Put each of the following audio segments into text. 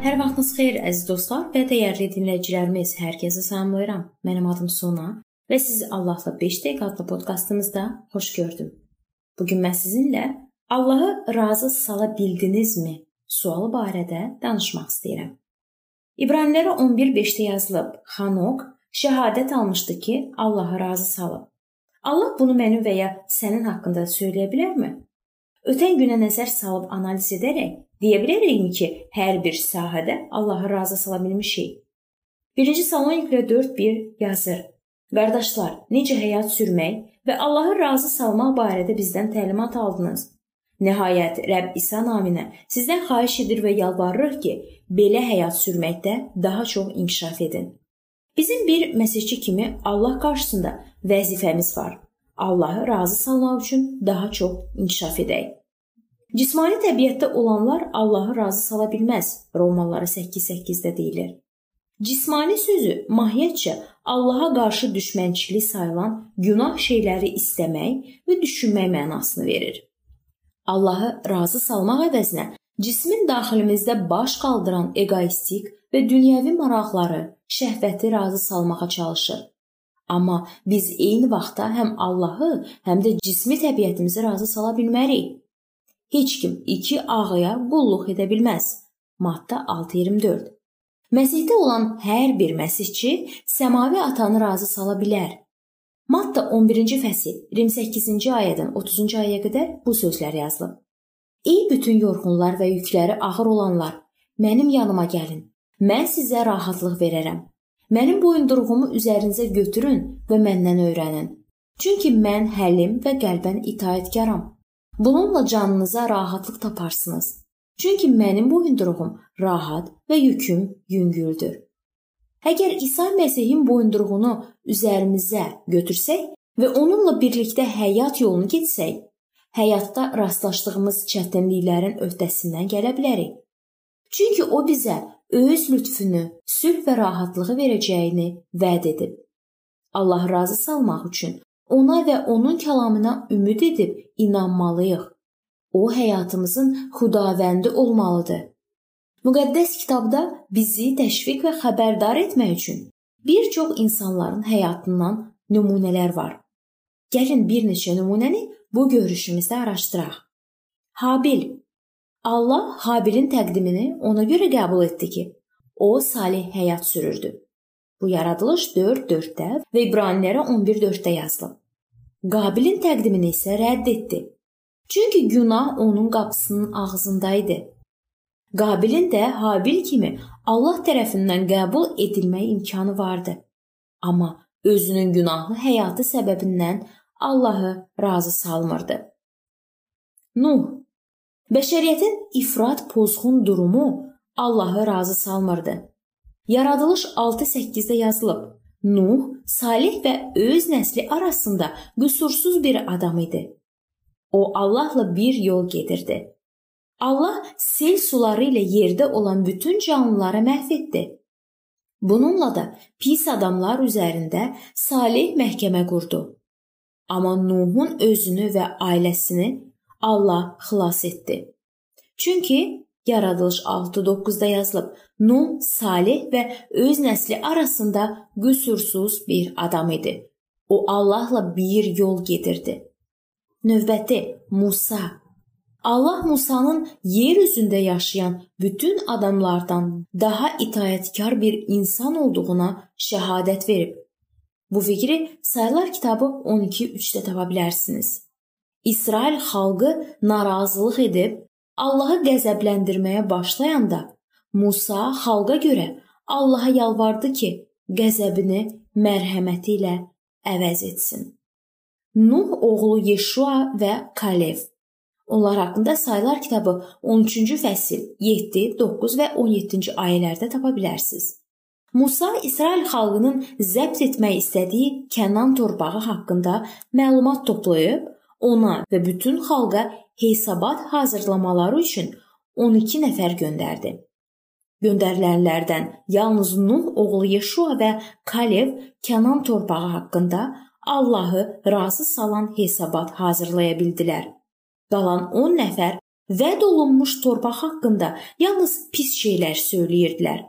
Sabahınız xeyir əziz dostlar və dəyərli dinləyicilərimiz. Hər kəsi salamlayıram. Mənim adım Sona və sizi Allahla 5 dəqiqə adlı podkastımızda xoş gördüm. Bu gün mən sizinlə Allahı razı sala bildinizmi sualı barədə danışmaq istəyirəm. İbranilərə 11:5-də yazılıb: Xanok şəhadət almışdı ki, Allahı razı salıb. Allah bunu mənim və ya sənin haqqında söyləyə bilərmi? Ötən günə nəzər salıb analiz edərək Deyə bilərikmi ki, hər bir sahədə Allahı razı sala bilmişik? 1-ci Saloniklə 4:1 yazır: Qardaşlar, necə həyat sürmək və Allahı razı salmaq barədə bizdən təlimat aldınız. Nəhayət Rəbb İsa naminə sizdən xahiş edir və yalvarırıq ki, belə həyat sürməkdə daha çox inkişaf edin. Bizim bir məsihçi kimi Allah qarşısında vəzifəmiz var. Allahı razı salmaq üçün daha çox inkişaf edək. Cismani təbiətdə olanlar Allahı razı sala bilməz. Romalılara 8:8-də deyilir. Cismani sözü mahiyyətcə Allaha qarşı düşmənçilik sayılan günah şeyləri istəmək və düşünmək mənasını verir. Allahı razı salmaq əvəzinə cismin daxilimizdə baş qaldıran egoistik və dünyəvi maraqları, şəhvəti razı salmağa çalışır. Amma biz eyni vaxtda həm Allahı, həm də cismi təbiətimizi razı sala bilmərik. Heç kim iki ağaya qulluq edə bilməz. Matta 6:24. Məsihdə olan hər bir məsihçi səmavi atanı razı sala bilər. Matta 11-ci fəsil 28-ci ayədən 30-cu ayəyə qədər bu sözlər yazılıb. Ey bütün yorğunlar və yükləri ağır olanlar, mənim yanıma gəlin. Mən sizə rahatlıq verərəm. Mənim boyunduruğumu üzərinizə götürün və məndən öyrənin. Çünki mən həlim və qəlbən itaatkaram. Bununla canınıza rahatlıq taparsınız. Çünki mənim boyunduruğum rahat və yüküm yüngüldür. Əgər İsa Məsihin boyunduruğunu üzərimizə götürsək və onunla birlikdə həyat yolunu getsək, həyatda rastlaşdığımız çətinliklərin öhdəsindən gələ bilərik. Çünki o bizə öz lütfünü, sülh və rahatlığı verəcəyini vəd edib. Allah razı salmaq üçün ona və onun kəlamına ümid edib inanmalıyıq. O həyatımızın xudavəndi olmalıdır. Müqəddəs kitabda bizi təşviq və xəbərdar etmək üçün bir çox insanların həyatından nümunələr var. Gəlin bir neçə nümunəni bu görüşümüzdə araşdıraq. Habil Allah Habilin təqdimini ona görə qəbul etdi ki, o salih həyat sürürdü. Bu yaradılış 4:4-də və İbranilərə 11:4-də yazılıb. Qabilin təqdimini isə rədd etdi. Çünki günah onun qapısının ağzında idi. Qabilin də Habil kimi Allah tərəfindən qəbul edilmək imkanı vardı. Amma özünün günahlı həyatı səbəbindən Allahı razı salmırdı. Nuh Bəşəriyyətin ifrat pozğun durumu Allahı razı salmırdı. Yaradılış 6:8-də yazılıb: Nuh salih və öz nəsli arasında qüsursuz bir adam idi. O Allahla bir yol gedirdi. Allah sel suları ilə yerdə olan bütün canlıları məhv etdi. Bununla da pis adamlar üzərində salih məhkəmə qurdu. Amma Nuhun özünü və ailəsini Allah xilas etdi. Çünki Yaradılış 6:9-da yazılıb: Nuh salih və öz nəsli arasında qüsursuz bir adam idi. O Allahla bir yol gedirdi. Növbəti Musa Allah Musanın yer üzündə yaşayan bütün adamlardan daha itaətkar bir insan olduğuna şəhadət verib. Bu fikri Sayılar kitabı 12:3-də tapa bilərsiniz. İsrail xalqı narazılıq edib Allahı qəzəbləndirməyə başlayanda Musa xalqa görə Allaha yalvardı ki, qəzəbini mərhəməti ilə əvəz etsin. Nuh oğlu Yeşua və Kalev. Onlar haqqında Sayılar kitabı 13-cü fəsil 7, 9 və 17-ci ayələrdə tapa bilərsiniz. Musa İsrail xalqının zəbt etmək istədiyi Kənan torpağı haqqında məlumat toplayıb ona və bütün xalqa hesabat hazırlamaları üçün 12 nəfər göndərdi. Göndərilənlərdən yalnız Nuh oğlu Yeşua və Kalev Kənan torpağı haqqında Allahı razı salan hesabat hazırlaya bildilər. Qalan 10 nəfər vəd olunmuş torpaq haqqında yalnız pis şeylər söyləyirdilər.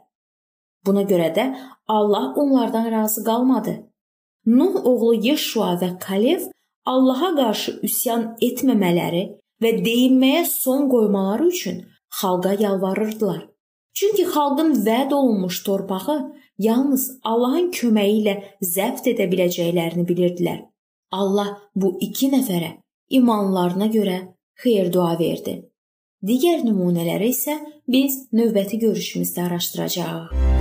Buna görə də Allah onlardan razı qalmadı. Nuh oğlu Yeşua və Kalev Allaha qarşı üsyan etməmələri və deyinməyə son qoymaları üçün xalqa yalvarırdılar. Çünki xalqın vəd olunmuş torpağı yalnız Allahın köməyi ilə zəbt edə biləcəklərini bilirdilər. Allah bu iki nəfərə imanlarına görə xeyir dua verdi. Digər nümunələri isə biz növbəti görüşümüzdə araşdıracağıq.